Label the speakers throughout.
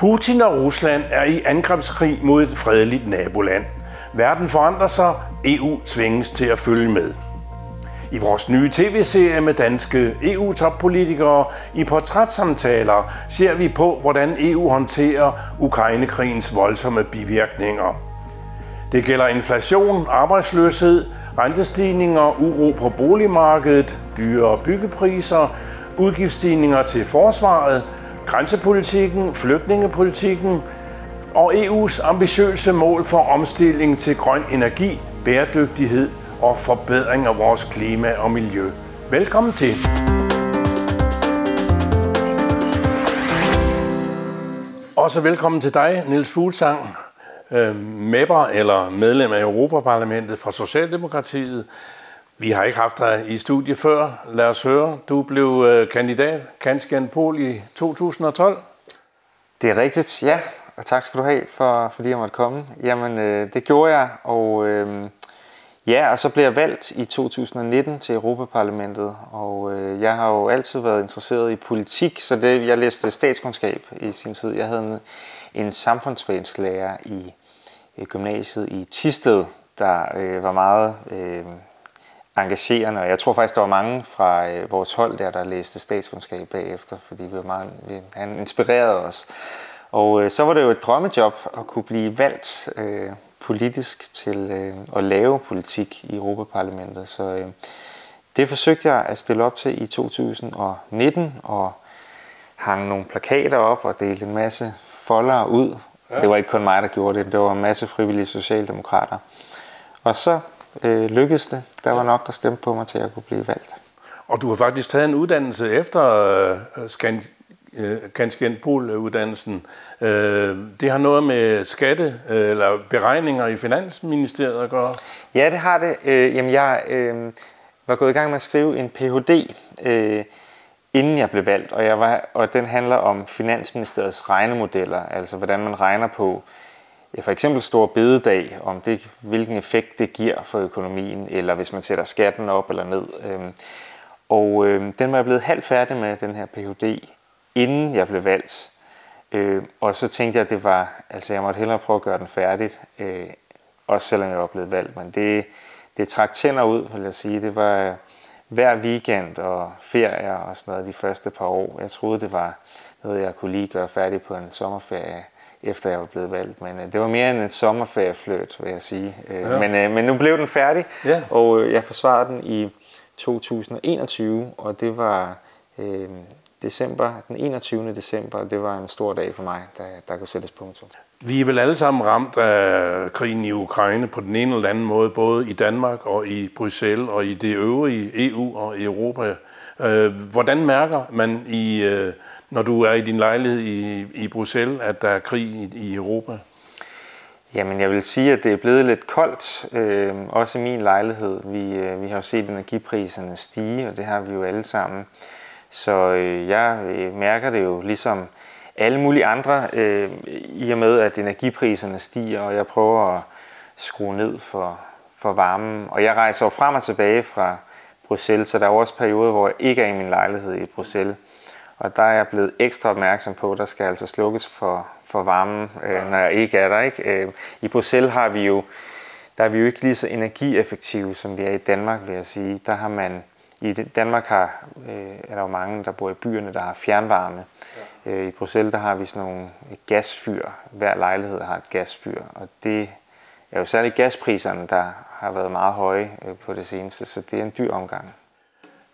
Speaker 1: Putin og Rusland er i angrebskrig mod et fredeligt naboland. Verden forandrer sig, EU tvinges til at følge med. I vores nye tv-serie med danske EU-toppolitikere i portrætsamtaler ser vi på, hvordan EU håndterer Ukrainekrigens voldsomme bivirkninger. Det gælder inflation, arbejdsløshed, rentestigninger, uro på boligmarkedet, dyre byggepriser, udgiftsstigninger til forsvaret, grænsepolitikken, flygtningepolitikken og EU's ambitiøse mål for omstilling til grøn energi, bæredygtighed og forbedring af vores klima og miljø. Velkommen til. Også velkommen til dig, Niels Fuglsang, øh, eller medlem af Europaparlamentet fra Socialdemokratiet. Vi har ikke haft dig i studie før. Lad os høre. Du blev øh, kandidat, Kanskian Pol, i 2012.
Speaker 2: Det er rigtigt, ja. Og tak skal du have, for, fordi jeg måtte komme. Jamen, øh, det gjorde jeg, og øh, ja, og så blev jeg valgt i 2019 til Europaparlamentet. Og øh, jeg har jo altid været interesseret i politik, så det, jeg læste statskundskab i sin tid. Jeg havde en, en samfundsfagslærer i øh, gymnasiet i Tisted, der øh, var meget øh, engagerende, og jeg tror faktisk, der var mange fra øh, vores hold der, der læste statskundskab bagefter, fordi vi var meget, vi, han inspirerede os. Og øh, så var det jo et drømmejob at kunne blive valgt øh, politisk til øh, at lave politik i Europaparlamentet. Så øh, det forsøgte jeg at stille op til i 2019, og hang nogle plakater op og delte en masse folder ud Ja. Det var ikke kun mig, der gjorde det. Det var en masse frivillige socialdemokrater. Og så øh, lykkedes det. Der var nok, der stemte på mig til at kunne blive valgt.
Speaker 1: Og du har faktisk taget en uddannelse efter øh, Skan øh, uddannelsen øh, Det har noget med skatte øh, eller beregninger i Finansministeriet at gøre?
Speaker 2: Ja, det har det. Øh, jamen, jeg øh, var gået i gang med at skrive en Ph.D. Øh, inden jeg blev valgt, og, jeg var, og den handler om Finansministeriets regnemodeller, altså hvordan man regner på ja, for eksempel store bededag, om det, hvilken effekt det giver for økonomien, eller hvis man sætter skatten op eller ned. Øhm, og øh, den var jeg blevet halvt færdig med, den her Ph.D., inden jeg blev valgt. Øh, og så tænkte jeg, at det var, altså jeg måtte hellere prøve at gøre den færdig, øh, også selvom jeg var blevet valgt. Men det, det trak tænder ud, vil jeg sige. Det var, øh, hver weekend og ferier og sådan noget de første par år. Jeg troede, det var noget, jeg kunne lige gøre færdig på en sommerferie, efter jeg var blevet valgt. Men øh, det var mere end en sommerferiefløt, vil jeg sige. Øh, ja. men, øh, men nu blev den færdig, ja. og øh, jeg forsvarede den i 2021, og det var øh, december, den 21. december, det var en stor dag for mig, der, der kunne sættes punktum.
Speaker 1: Vi er vel alle sammen ramt af krigen i Ukraine på den ene eller anden måde, både i Danmark og i Bruxelles og i det øvrige EU og i Europa. Øh, hvordan mærker man, i, øh, når du er i din lejlighed i, i Bruxelles, at der er krig i, i Europa?
Speaker 2: Jamen, jeg vil sige, at det er blevet lidt koldt, øh, også i min lejlighed. Vi, øh, vi har jo set energipriserne stige, og det har vi jo alle sammen. Så øh, jeg øh, mærker det jo ligesom alle mulige andre, øh, i og med at energipriserne stiger, og jeg prøver at skrue ned for, for varmen. Og jeg rejser jo frem og tilbage fra Bruxelles, så der er også perioder, hvor jeg ikke er i min lejlighed i Bruxelles. Og der er jeg blevet ekstra opmærksom på, at der skal altså slukkes for, for varmen, øh, når jeg ikke er der. Ikke? Øh, I Bruxelles har vi jo, der er vi jo ikke lige så energieffektive, som vi er i Danmark, vil jeg sige. Der har man i Danmark har, øh, er der jo mange, der bor i byerne, der har fjernvarme. Ja. Øh, I Bruxelles der har vi sådan nogle gasfyr. Hver lejlighed har et gasfyr, og det er jo særligt gaspriserne, der har været meget høje øh, på det seneste, så det er en dyr omgang.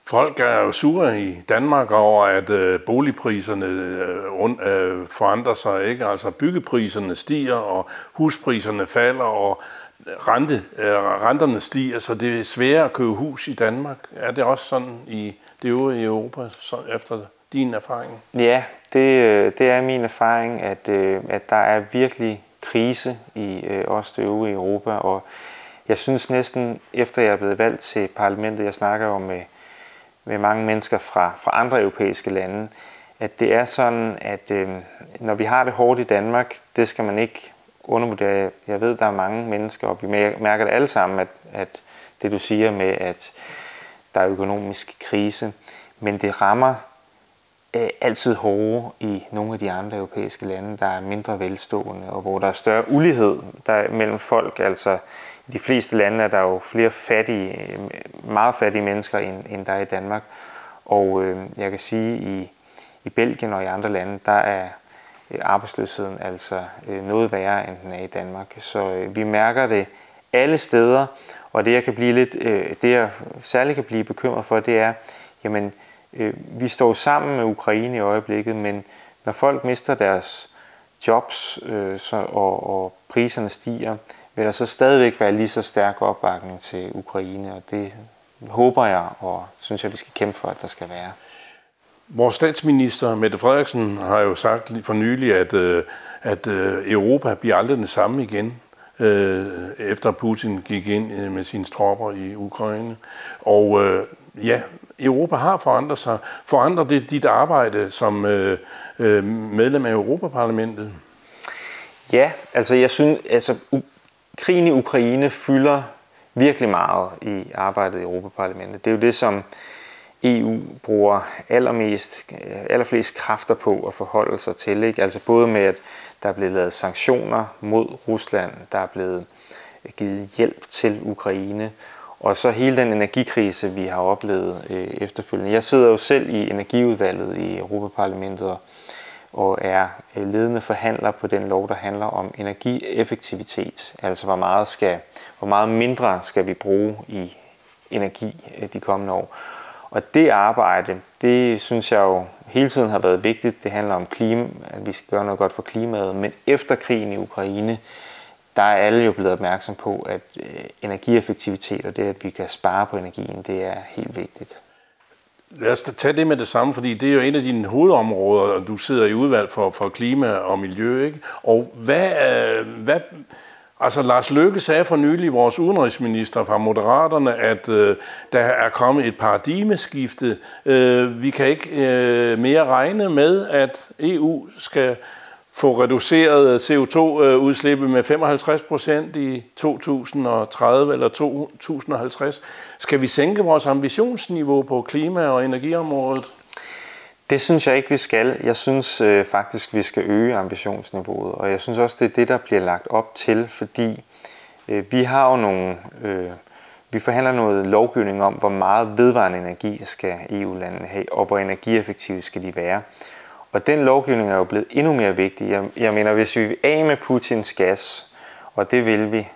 Speaker 1: Folk er jo sure i Danmark over, at øh, boligpriserne øh, øh, forandrer sig. ikke. Altså byggepriserne stiger, og huspriserne falder, og øh, rente, øh, renterne stiger, så det er sværere at købe hus i Danmark. Er det også sådan i det øvrige Europa, så efter din erfaring?
Speaker 2: Ja, det, øh, det er min erfaring, at, øh, at der er virkelig krise i øh, også det øvrige Europa, og jeg synes næsten, efter jeg er blevet valgt til parlamentet, jeg snakker jo med, med mange mennesker fra, fra andre europæiske lande, at det er sådan, at øh, når vi har det hårdt i Danmark, det skal man ikke undervurdere. Jeg ved, der er mange mennesker, og vi mærker det alle sammen, at, at det du siger med, at der er økonomisk krise, men det rammer øh, altid hårdere i nogle af de andre europæiske lande, der er mindre velstående, og hvor der er større ulighed der mellem folk. Altså i de fleste lande er der jo flere fattige, meget fattige mennesker, end, end der er i Danmark. Og øh, jeg kan sige, i, i Belgien og i andre lande, der er øh, arbejdsløsheden altså øh, noget værre, end den er i Danmark. Så øh, vi mærker det alle steder, og det jeg kan blive lidt, øh, det jeg særligt kan blive bekymret for, det er, jamen, øh, vi står sammen med Ukraine i øjeblikket, men når folk mister deres jobs øh, så, og, og priserne stiger, vil der så stadigvæk være lige så stærk opbakning til Ukraine, og det håber jeg, og synes jeg, vi skal kæmpe for, at der skal være.
Speaker 1: Vores statsminister, Mette Frederiksen, har jo sagt for nylig, at, øh, at øh, Europa bliver aldrig det samme igen, øh, efter Putin gik ind med sine tropper i Ukraine. Og ja, Europa har forandret sig. Forandrer det dit arbejde som medlem af Europaparlamentet?
Speaker 2: Ja, altså jeg synes, altså krigen i Ukraine fylder virkelig meget i arbejdet i Europaparlamentet. Det er jo det, som EU bruger allermest, øh, allerflest kræfter på at forholde sig til. Ikke? Altså både med, at der er blevet lavet sanktioner mod Rusland, der er blevet øh, givet hjælp til Ukraine, og så hele den energikrise, vi har oplevet øh, efterfølgende. Jeg sidder jo selv i energiudvalget i Europaparlamentet og, og er øh, ledende forhandler på den lov, der handler om energieffektivitet. Altså hvor meget, skal, hvor meget mindre skal vi bruge i energi øh, de kommende år. Og det arbejde, det synes jeg jo hele tiden har været vigtigt. Det handler om klima, at vi skal gøre noget godt for klimaet. Men efter krigen i Ukraine, der er alle jo blevet opmærksom på, at øh, energieffektivitet og det, at vi kan spare på energien, det er helt vigtigt.
Speaker 1: Lad os tage det med det samme, fordi det er jo en af dine hovedområder, og du sidder i udvalg for, for klima og miljø. Ikke? Og hvad, øh, hvad, Altså Lars Løkke sagde for nylig, vores udenrigsminister fra Moderaterne, at øh, der er kommet et paradigmeskifte. Øh, vi kan ikke øh, mere regne med, at EU skal få reduceret øh, CO2-udslippet øh, med 55 procent i 2030 eller 2050. Skal vi sænke vores ambitionsniveau på klima- og energiområdet?
Speaker 2: Det synes jeg ikke, vi skal. Jeg synes øh, faktisk, vi skal øge ambitionsniveauet, og jeg synes også, det er det, der bliver lagt op til, fordi øh, vi har jo nogle... Øh, vi forhandler noget lovgivning om, hvor meget vedvarende energi skal EU-landene have, og hvor energieffektive skal de være. Og den lovgivning er jo blevet endnu mere vigtig. Jeg, jeg mener, hvis vi vil af med Putins gas, og det vil vi,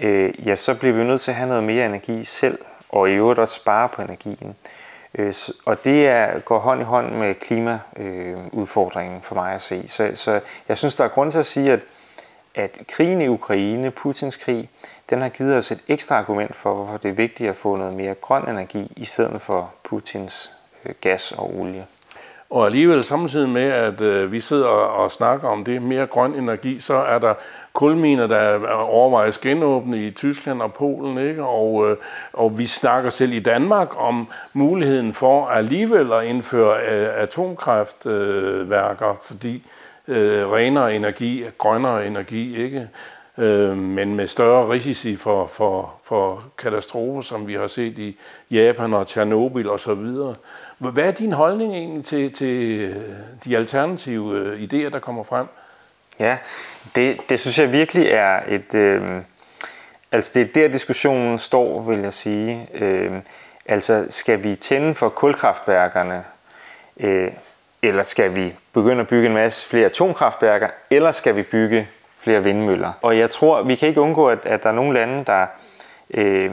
Speaker 2: øh, ja, så bliver vi nødt til at have noget mere energi selv, og i øvrigt også spare på energien. Øh, og det er, går hånd i hånd med klimaudfordringen for mig at se. Så, så jeg synes, der er grund til at sige, at, at krigen i Ukraine, Putins krig, den har givet os et ekstra argument for, hvorfor det er vigtigt at få noget mere grøn energi, i stedet for Putins øh, gas og olie.
Speaker 1: Og alligevel samtidig med, at øh, vi sidder og snakker om det mere grøn energi, så er der kulminer, der overvejes genåbne i Tyskland og Polen, ikke? Og, øh, og vi snakker selv i Danmark om muligheden for alligevel at indføre øh, atomkraftværker, øh, fordi øh, renere energi, grønnere energi, ikke? Øh, men med større risici for, for, for katastrofer, som vi har set i Japan og Tjernobyl osv. Hvad er din holdning egentlig til, til øh, de alternative øh, idéer, der kommer frem?
Speaker 2: Ja, det, det synes jeg virkelig er et... Øh, altså det er der diskussionen står, vil jeg sige. Øh, altså skal vi tænde for kulkraftværkerne, øh, eller skal vi begynde at bygge en masse flere atomkraftværker, eller skal vi bygge flere vindmøller? Og jeg tror, vi kan ikke undgå, at, at der er nogle lande, der øh,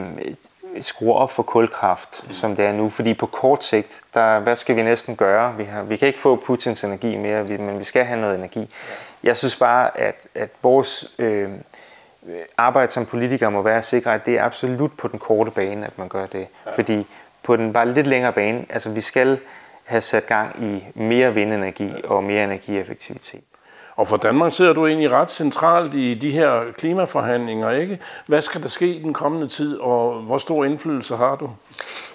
Speaker 2: skruer op for kulkraft, mm. som det er nu. Fordi på kort sigt, der, hvad skal vi næsten gøre? Vi, har, vi kan ikke få Putins energi mere, men vi skal have noget energi. Jeg synes bare, at, at vores øh, arbejde som politikere må være at sikre, at det er absolut på den korte bane, at man gør det. Ja. Fordi på den bare lidt længere bane, altså vi skal have sat gang i mere vindenergi og mere energieffektivitet.
Speaker 1: Og for Danmark sidder du egentlig ret centralt i de her klimaforhandlinger, ikke? Hvad skal der ske i den kommende tid, og hvor stor indflydelse har du?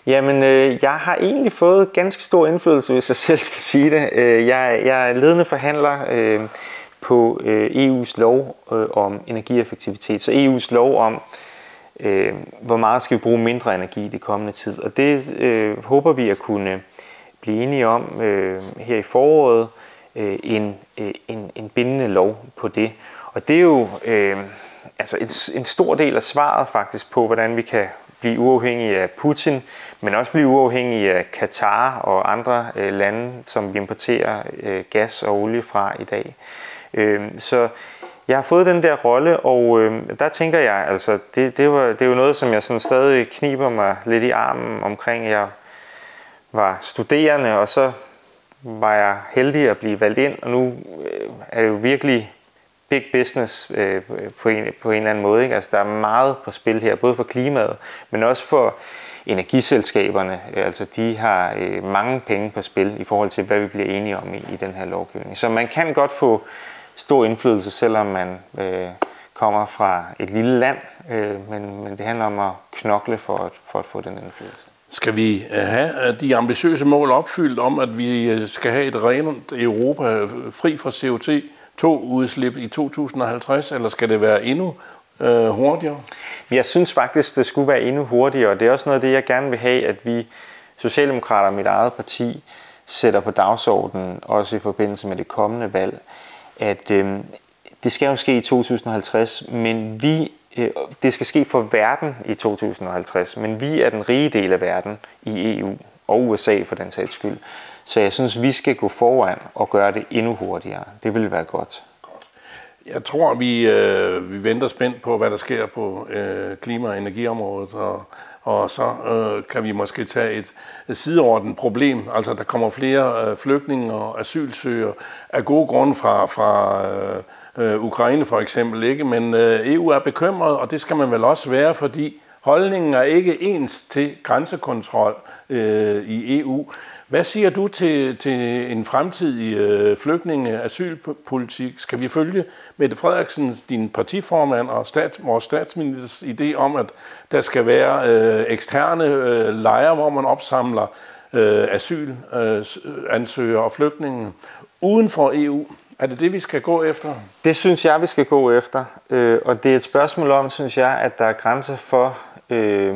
Speaker 2: Jamen, øh, jeg har egentlig fået ganske stor indflydelse, hvis jeg selv skal sige det. Øh, jeg, jeg er ledende forhandler øh, på øh, EU's lov øh, om energieffektivitet. Så EU's lov om, øh, hvor meget skal vi bruge mindre energi i det kommende tid. Og det øh, håber vi at kunne blive enige om øh, her i foråret øh, Øh, en, øh, en, en bindende lov på det. Og det er jo øh, altså en, en stor del af svaret faktisk på, hvordan vi kan blive uafhængige af Putin, men også blive uafhængige af Katar og andre øh, lande, som vi importerer øh, gas og olie fra i dag. Øh, så jeg har fået den der rolle, og øh, der tænker jeg, altså, det, det, var, det er jo noget, som jeg sådan stadig kniber mig lidt i armen omkring. Jeg var studerende, og så var jeg heldig at blive valgt ind, og nu øh, er det jo virkelig big business øh, på, en, på en eller anden måde. Ikke? Altså, der er meget på spil her, både for klimaet, men også for energiselskaberne. Øh, altså, de har øh, mange penge på spil i forhold til, hvad vi bliver enige om i, i den her lovgivning. Så man kan godt få stor indflydelse, selvom man øh, kommer fra et lille land, øh, men, men det handler om at knokle for at, for at få den indflydelse.
Speaker 1: Skal vi øh, have øh, de ambitiøse mål opfyldt om, at vi øh, skal have et rent Europa fri fra CO2-udslip i 2050, eller skal det være endnu øh, hurtigere?
Speaker 2: Jeg synes faktisk, det skulle være endnu hurtigere, og det er også noget af det, jeg gerne vil have, at vi Socialdemokrater, mit eget parti, sætter på dagsordenen, også i forbindelse med det kommende valg, at øh, det skal jo ske i 2050, men vi Øh, det skal ske for verden i 2050, men vi er den rige del af verden i EU og USA for den sags skyld. Så jeg synes, vi skal gå foran og gøre det endnu hurtigere. Det vil være godt.
Speaker 1: Jeg tror, vi, øh, vi venter spændt på, hvad der sker på øh, klima- og energiområdet, og, og så øh, kan vi måske tage et, et sideordnet problem. Altså, der kommer flere øh, flygtninge og asylsøgere af gode grunde fra, fra øh, øh, Ukraine for eksempel, ikke? Men øh, EU er bekymret, og det skal man vel også være, fordi holdningen er ikke ens til grænsekontrol øh, i EU. Hvad siger du til, til en fremtidig øh, flygtninge asylpolitik? Skal vi følge Mette Frederiksen, din partiformand og stats, vores statsministers idé om, at der skal være øh, eksterne øh, lejre, hvor man opsamler øh, asylansøgere øh, øh og flygtninge uden for EU? Er det det, vi skal gå efter?
Speaker 2: Det synes jeg, vi skal gå efter. Øh, og det er et spørgsmål om, synes jeg, at der er grænser for, øh,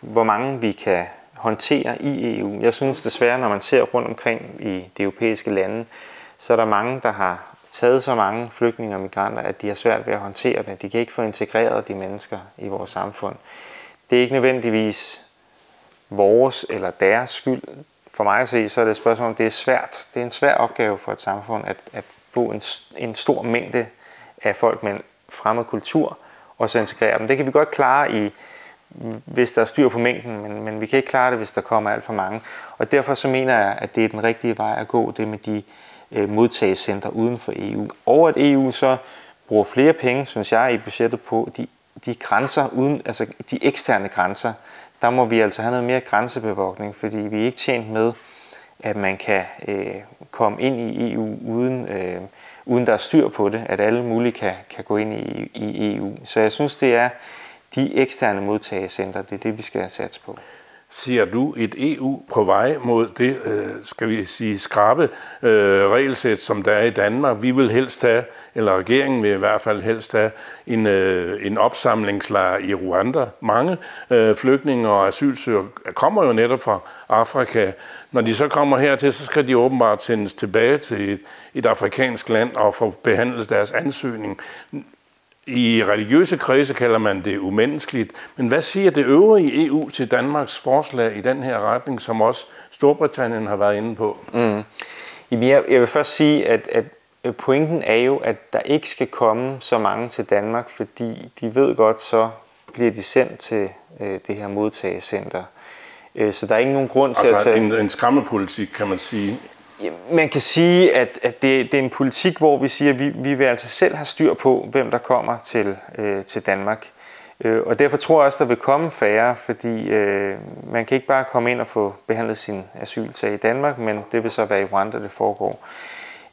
Speaker 2: hvor mange vi kan håndtere i EU. Jeg synes desværre, når man ser rundt omkring i de europæiske lande, så er der mange, der har taget så mange flygtninge og migranter, at de har svært ved at håndtere det. De kan ikke få integreret de mennesker i vores samfund. Det er ikke nødvendigvis vores eller deres skyld. For mig at se, så er det et spørgsmål om, det er svært. Det er en svær opgave for et samfund at, at få en, en stor mængde af folk med en fremmed kultur, og så integrere dem. Det kan vi godt klare i hvis der er styr på mængden, men, men vi kan ikke klare det, hvis der kommer alt for mange. Og derfor så mener jeg, at det er den rigtige vej at gå, det med de øh, modtagelsescentre uden for EU. Og at EU så bruger flere penge, synes jeg, i budgettet på de, de grænser, uden, altså de eksterne grænser, der må vi altså have noget mere grænsebevogtning, fordi vi er ikke tjent med, at man kan øh, komme ind i EU uden, øh, uden der er styr på det, at alle mulige kan, kan gå ind i, i EU. Så jeg synes, det er de eksterne modtagecenter, det er det, vi skal satse på.
Speaker 1: Ser du et EU på vej mod det, øh, skal vi sige, skrabe øh, regelsæt, som der er i Danmark? Vi vil helst have, eller regeringen vil i hvert fald helst have, en, øh, en opsamlingslejr i Rwanda. Mange øh, flygtninge og asylsøgere kommer jo netop fra Afrika. Når de så kommer hertil, så skal de åbenbart sendes tilbage til et, et afrikansk land og få behandlet deres ansøgning. I religiøse kredse kalder man det umenneskeligt. Men hvad siger det øvrige EU til Danmarks forslag i den her retning, som også Storbritannien har været inde på? Mm.
Speaker 2: Jeg, vil først sige, at, at pointen er jo, at der ikke skal komme så mange til Danmark, fordi de ved godt, så bliver de sendt til øh, det her modtagecenter. Øh, så der er ikke nogen grund til
Speaker 1: altså
Speaker 2: at tage...
Speaker 1: en, en skræmmepolitik, kan man sige.
Speaker 2: Man kan sige, at, at det, det er en politik, hvor vi siger, at vi, vi vil altså selv have styr på, hvem der kommer til, øh, til Danmark. Øh, og derfor tror jeg også, der vil komme færre, fordi øh, man kan ikke bare komme ind og få behandlet sin asylsag i Danmark, men det vil så være i Rwanda, det foregår.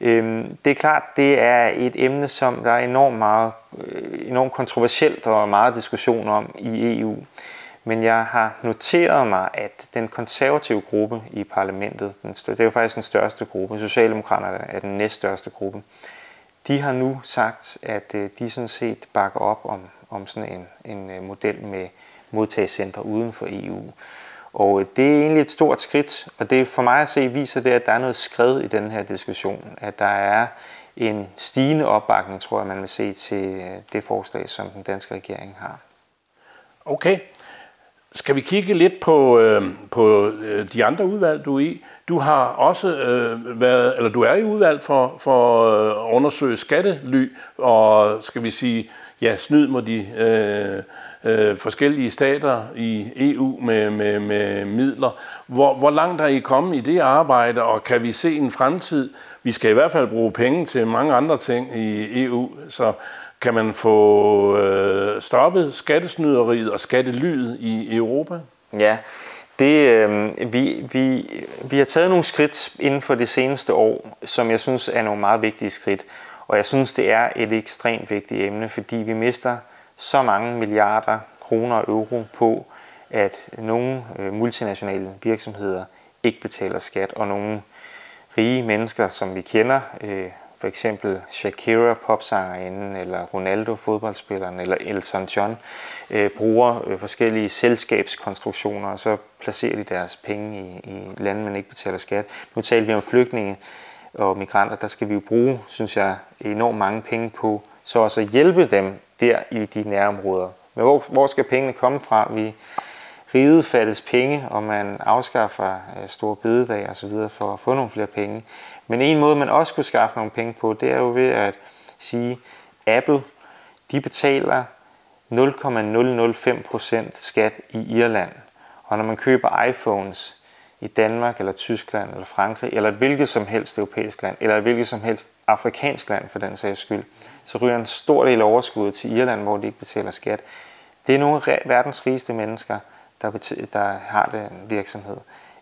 Speaker 2: Øh, det er klart, det er et emne, som der er enormt, meget, øh, enormt kontroversielt og meget diskussion om i EU. Men jeg har noteret mig, at den konservative gruppe i parlamentet, den det er jo faktisk den største gruppe, Socialdemokraterne er den næststørste gruppe, de har nu sagt, at øh, de sådan set bakker op om, om sådan en, en øh, model med modtagscentre uden for EU. Og øh, det er egentlig et stort skridt, og det for mig at se viser det, at der er noget skred i den her diskussion. At der er en stigende opbakning, tror jeg, man vil se til det forslag, som den danske regering har.
Speaker 1: Okay. Skal vi kigge lidt på, øh, på øh, de andre udvalg, du er i? Du har også øh, været, eller du er i udvalg for, for øh, at undersøge skattely og, skal vi sige, ja, snyd mod de øh, øh, forskellige stater i EU med, med, med midler. Hvor, hvor langt er I kommet i det arbejde, og kan vi se en fremtid? Vi skal i hvert fald bruge penge til mange andre ting i EU, så kan man få øh, stoppet skattesnyderiet og skattelyet i Europa?
Speaker 2: Ja, det, øh, vi, vi, vi har taget nogle skridt inden for det seneste år, som jeg synes er nogle meget vigtige skridt. Og jeg synes, det er et ekstremt vigtigt emne, fordi vi mister så mange milliarder kroner og euro på, at nogle øh, multinationale virksomheder ikke betaler skat, og nogle rige mennesker, som vi kender, øh, for eksempel Shakira, popsangerinden, eller Ronaldo, fodboldspilleren, eller Elton John, øh, bruger øh, forskellige selskabskonstruktioner, og så placerer de deres penge i, i lande, man ikke betaler skat. Nu taler vi om flygtninge og migranter, der skal vi jo bruge, synes jeg, enormt mange penge på, så også at hjælpe dem der i de nærområder. Men hvor, hvor skal pengene komme fra? Vi riget fattes penge, og man afskaffer øh, store bededag og så videre for at få nogle flere penge. Men en måde, man også kunne skaffe nogle penge på, det er jo ved at sige, Apple, de betaler 0,005% skat i Irland. Og når man køber iPhones i Danmark eller Tyskland eller Frankrig, eller et hvilket som helst europæisk land, eller et hvilket som helst afrikansk land for den sags skyld, så ryger en stor del af overskuddet til Irland, hvor de ikke betaler skat. Det er nogle af verdens rigeste mennesker, der, der har den virksomhed.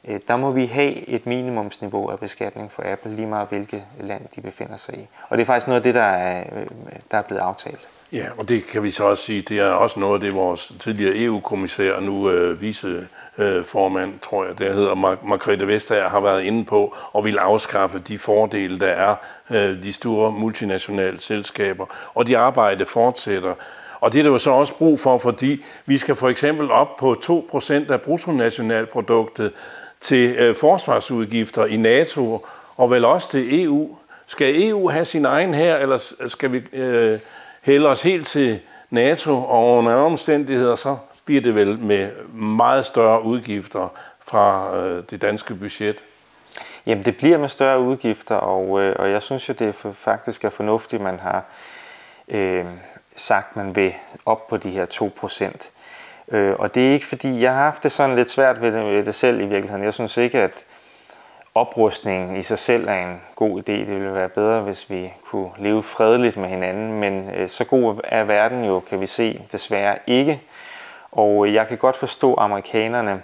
Speaker 2: Øh, der må vi have et minimumsniveau af beskatning for Apple, lige meget hvilket land de befinder sig i. Og det er faktisk noget af det, der er, øh, der er blevet aftalt.
Speaker 1: Ja, og det kan vi så også sige, det er også noget af det, vores tidligere EU-kommissær, og nu øh, viceformand, øh, tror jeg, der hedder Mar- Margrethe Vestager, har været inde på og vil afskaffe de fordele, der er øh, de store multinationale selskaber. Og de arbejde fortsætter. Og det er der jo så også brug for, fordi vi skal for eksempel op på 2% af bruttonationalproduktet til øh, forsvarsudgifter i NATO, og vel også til EU. Skal EU have sin egen her, eller skal vi øh, hælde os helt til NATO, og under omstændigheder, så bliver det vel med meget større udgifter fra øh, det danske budget?
Speaker 2: Jamen, det bliver med større udgifter, og, øh, og jeg synes jo, det er for, faktisk er fornuftigt, man har øh, sagt, man vil op på de her 2%. Øh, og det er ikke fordi, jeg har haft det sådan lidt svært ved det, ved det selv i virkeligheden. Jeg synes ikke, at oprustningen i sig selv er en god idé. Det ville være bedre, hvis vi kunne leve fredeligt med hinanden, men øh, så god er verden jo, kan vi se, desværre ikke. Og øh, jeg kan godt forstå amerikanerne,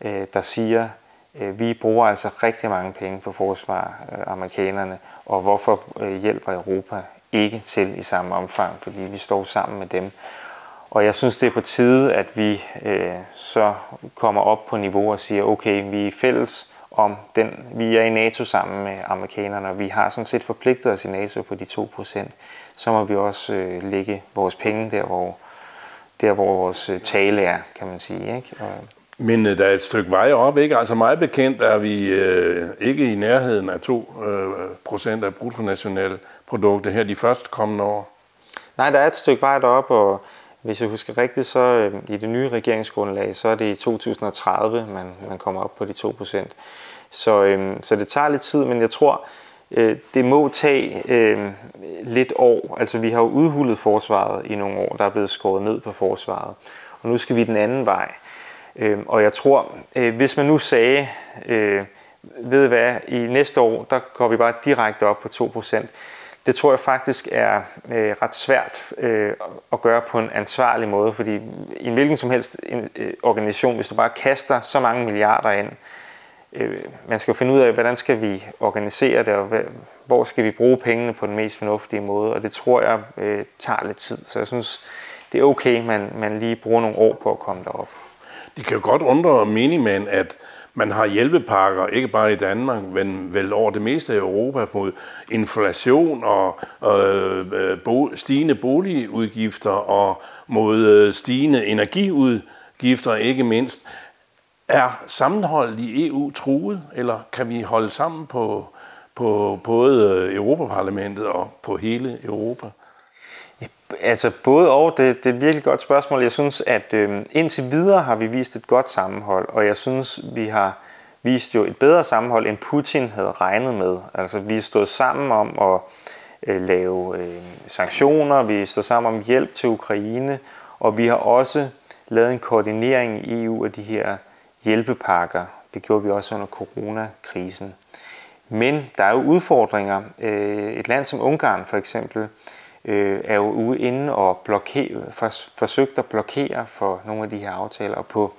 Speaker 2: øh, der siger, øh, vi bruger altså rigtig mange penge på forsvar, øh, amerikanerne, og hvorfor øh, hjælper Europa ikke til i samme omfang, fordi vi står sammen med dem. Og jeg synes, det er på tide, at vi øh, så kommer op på niveau og siger, okay, vi er fælles om den. Vi er i NATO sammen med amerikanerne, og vi har sådan set forpligtet os i NATO på de 2%. Så må vi også øh, lægge vores penge der, hvor, der, hvor vores øh, tale er, kan man sige. Ikke? Og,
Speaker 1: men øh, der er et stykke vej op, ikke? Altså meget bekendt er vi øh, ikke i nærheden af 2% øh, procent af produkter her de første kommende år.
Speaker 2: Nej, der er et stykke vej deroppe, og hvis jeg husker rigtigt, så øh, i det nye regeringsgrundlag, så er det i 2030, man, man kommer op på de 2 procent. Så, øh, så det tager lidt tid, men jeg tror, øh, det må tage øh, lidt år. Altså vi har jo udhullet forsvaret i nogle år, der er blevet skåret ned på forsvaret. Og nu skal vi den anden vej. Øh, og jeg tror, øh, hvis man nu sagde, øh, ved hvad, i næste år, der går vi bare direkte op på 2 procent det tror jeg faktisk er øh, ret svært øh, at gøre på en ansvarlig måde, fordi i en hvilken som helst en, øh, organisation, hvis du bare kaster så mange milliarder ind, øh, man skal finde ud af, hvordan skal vi organisere det, og hvad, hvor skal vi bruge pengene på den mest fornuftige måde, og det tror jeg øh, tager lidt tid. Så jeg synes, det er okay, man, man lige bruger nogle år på at komme derop.
Speaker 1: Det kan jo godt undre minimand, at man har hjælpepakker, ikke bare i Danmark, men vel over det meste af Europa, mod inflation og øh, bo, stigende boligudgifter og mod øh, stigende energiudgifter, ikke mindst. Er sammenholdet i EU truet, eller kan vi holde sammen på, på både øh, Europaparlamentet og på hele Europa?
Speaker 2: Altså både og, det, det er et virkelig godt spørgsmål. Jeg synes, at øh, indtil videre har vi vist et godt sammenhold, og jeg synes, vi har vist jo et bedre sammenhold, end Putin havde regnet med. Altså vi stod sammen om at øh, lave øh, sanktioner, vi stod sammen om hjælp til Ukraine, og vi har også lavet en koordinering i EU af de her hjælpepakker. Det gjorde vi også under coronakrisen. Men der er jo udfordringer. Øh, et land som Ungarn for eksempel øh, er jo ude inde og blokere, for, forsøgt at blokere for nogle af de her aftaler. Og på,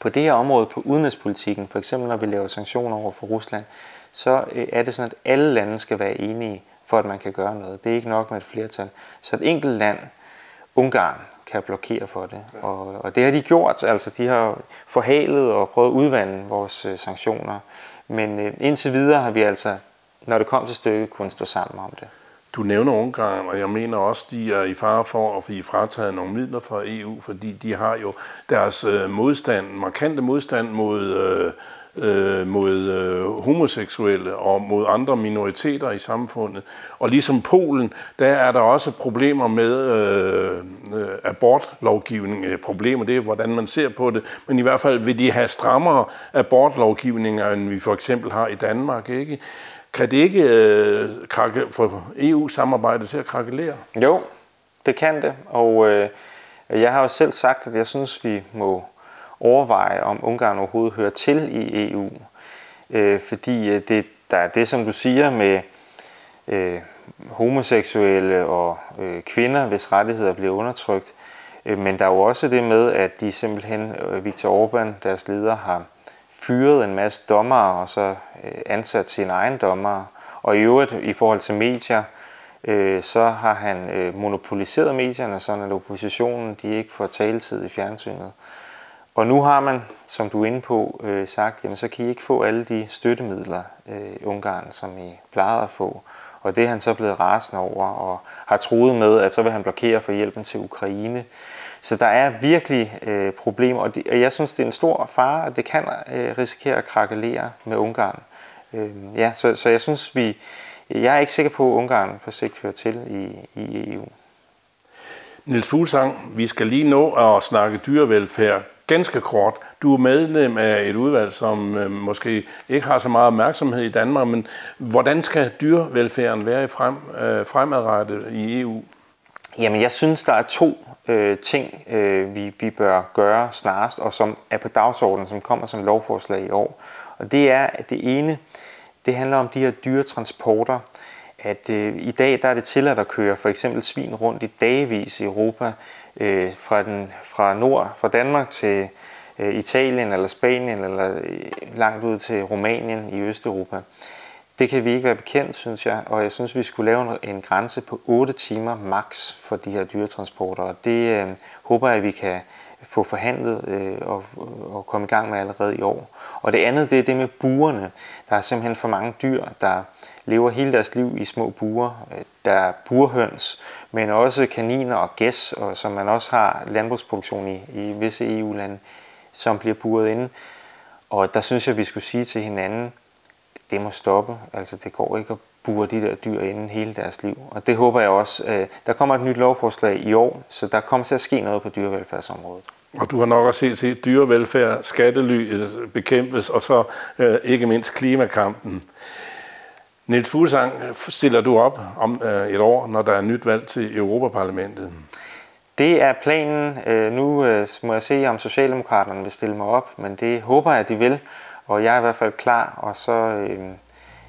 Speaker 2: på det her område, på udenrigspolitikken, for eksempel når vi laver sanktioner over for Rusland, så øh, er det sådan, at alle lande skal være enige for at man kan gøre noget. Det er ikke nok med et flertal. Så et enkelt land, Ungarn, kan blokere for det. Og, og det har de gjort. Altså, de har forhalet og prøvet at udvande vores øh, sanktioner. Men øh, indtil videre har vi altså, når det kom til stykket, kun stå sammen om det.
Speaker 1: Du nævner Ungarn, og jeg mener også, de er i fare for at blive frataget nogle midler fra EU, fordi de har jo deres øh, modstand, markante modstand mod, øh, øh, mod øh, homoseksuelle og mod andre minoriteter i samfundet. Og ligesom Polen, der er der også problemer med øh, øh abortlovgivning. Problemer, det er, hvordan man ser på det. Men i hvert fald vil de have strammere abortlovgivninger, end vi for eksempel har i Danmark. Ikke? Kan det ikke øh, krakke, få EU-samarbejdet til at krakelere?
Speaker 2: Jo, det kan det. Og øh, jeg har jo selv sagt, at jeg synes, vi må overveje, om Ungarn overhovedet hører til i EU. Øh, fordi øh, det, der er det, som du siger med øh, homoseksuelle og øh, kvinder, hvis rettigheder bliver undertrykt. Øh, men der er jo også det med, at de simpelthen, øh, Viktor Orbán, deres leder, har fyret en masse dommere og så øh, ansat sine egne dommere. Og i øvrigt i forhold til medier, øh, så har han øh, monopoliseret medierne, sådan at oppositionen de ikke får taletid i fjernsynet. Og nu har man, som du er inde på, øh, sagt, jamen så kan I ikke få alle de støttemidler øh, i Ungarn, som I plejede at få. Og det er han så blevet rasende over, og har troet med, at så vil han blokere for hjælpen til Ukraine. Så der er virkelig øh, problemer, og, de, og jeg synes, det er en stor fare, at det kan øh, risikere at krakelere med Ungarn. Øh, ja, så, så jeg synes, vi, jeg er ikke sikker på, at Ungarn på sigt hører til i, i EU.
Speaker 1: Niels Fuglsang, vi skal lige nå at snakke dyrevelfærd ganske kort. Du er medlem af et udvalg, som øh, måske ikke har så meget opmærksomhed i Danmark, men hvordan skal dyrevelfærden være i frem, øh, fremadrettet i EU?
Speaker 2: Jamen, jeg synes, der er to øh, ting, øh, vi, vi bør gøre snarest, og som er på dagsordenen, som kommer som lovforslag i år. Og det er, at det ene, det handler om de her dyretransporter. At øh, i dag der er det tilladt at køre for eksempel svin rundt i dagvis i Europa, øh, fra, den, fra nord, fra Danmark til øh, Italien eller Spanien eller øh, langt ud til Rumænien i Østeuropa. Det kan vi ikke være bekendt, synes jeg, og jeg synes, vi skulle lave en grænse på 8 timer max for de her dyretransporter, og det øh, håber jeg, at vi kan få forhandlet øh, og, og komme i gang med allerede i år. Og det andet, det er det med buerne. Der er simpelthen for mange dyr, der lever hele deres liv i små buer. Øh, der er burhøns, men også kaniner og gæs, og som man også har landbrugsproduktion i, i visse EU-lande, som bliver buret inde. Og der synes jeg, vi skulle sige til hinanden, det må stoppe. Altså det går ikke at bure de der dyr inden hele deres liv. Og det håber jeg også. Øh, der kommer et nyt lovforslag i år, så der kommer til at ske noget på dyrevelfærdsområdet.
Speaker 1: Og du har nok også set, set dyrevelfærd, skattely bekæmpes, og så øh, ikke mindst klimakampen. Niels Fuglsang, stiller du op om øh, et år, når der er nyt valg til Europaparlamentet?
Speaker 2: Det er planen. Øh, nu øh, må jeg se, om Socialdemokraterne vil stille mig op, men det håber jeg, de vil. Og jeg er i hvert fald klar, og så, øh,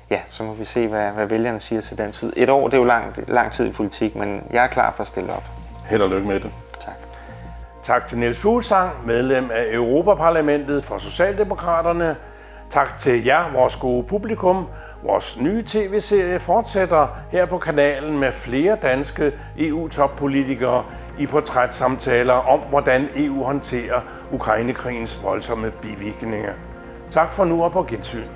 Speaker 2: ja, så må vi se, hvad, hvad vælgerne siger til den tid. Et år, det er jo lang, lang tid i politik, men jeg er klar for at stille op.
Speaker 1: Held og lykke med det.
Speaker 2: Tak.
Speaker 1: Tak til Niels Fuglsang, medlem af Europaparlamentet for Socialdemokraterne. Tak til jer, vores gode publikum. Vores nye tv-serie fortsætter her på kanalen med flere danske EU-toppolitikere i portrætsamtaler om, hvordan EU håndterer Ukrainekrigens voldsomme bivirkninger. Tak for nu og på gensyn.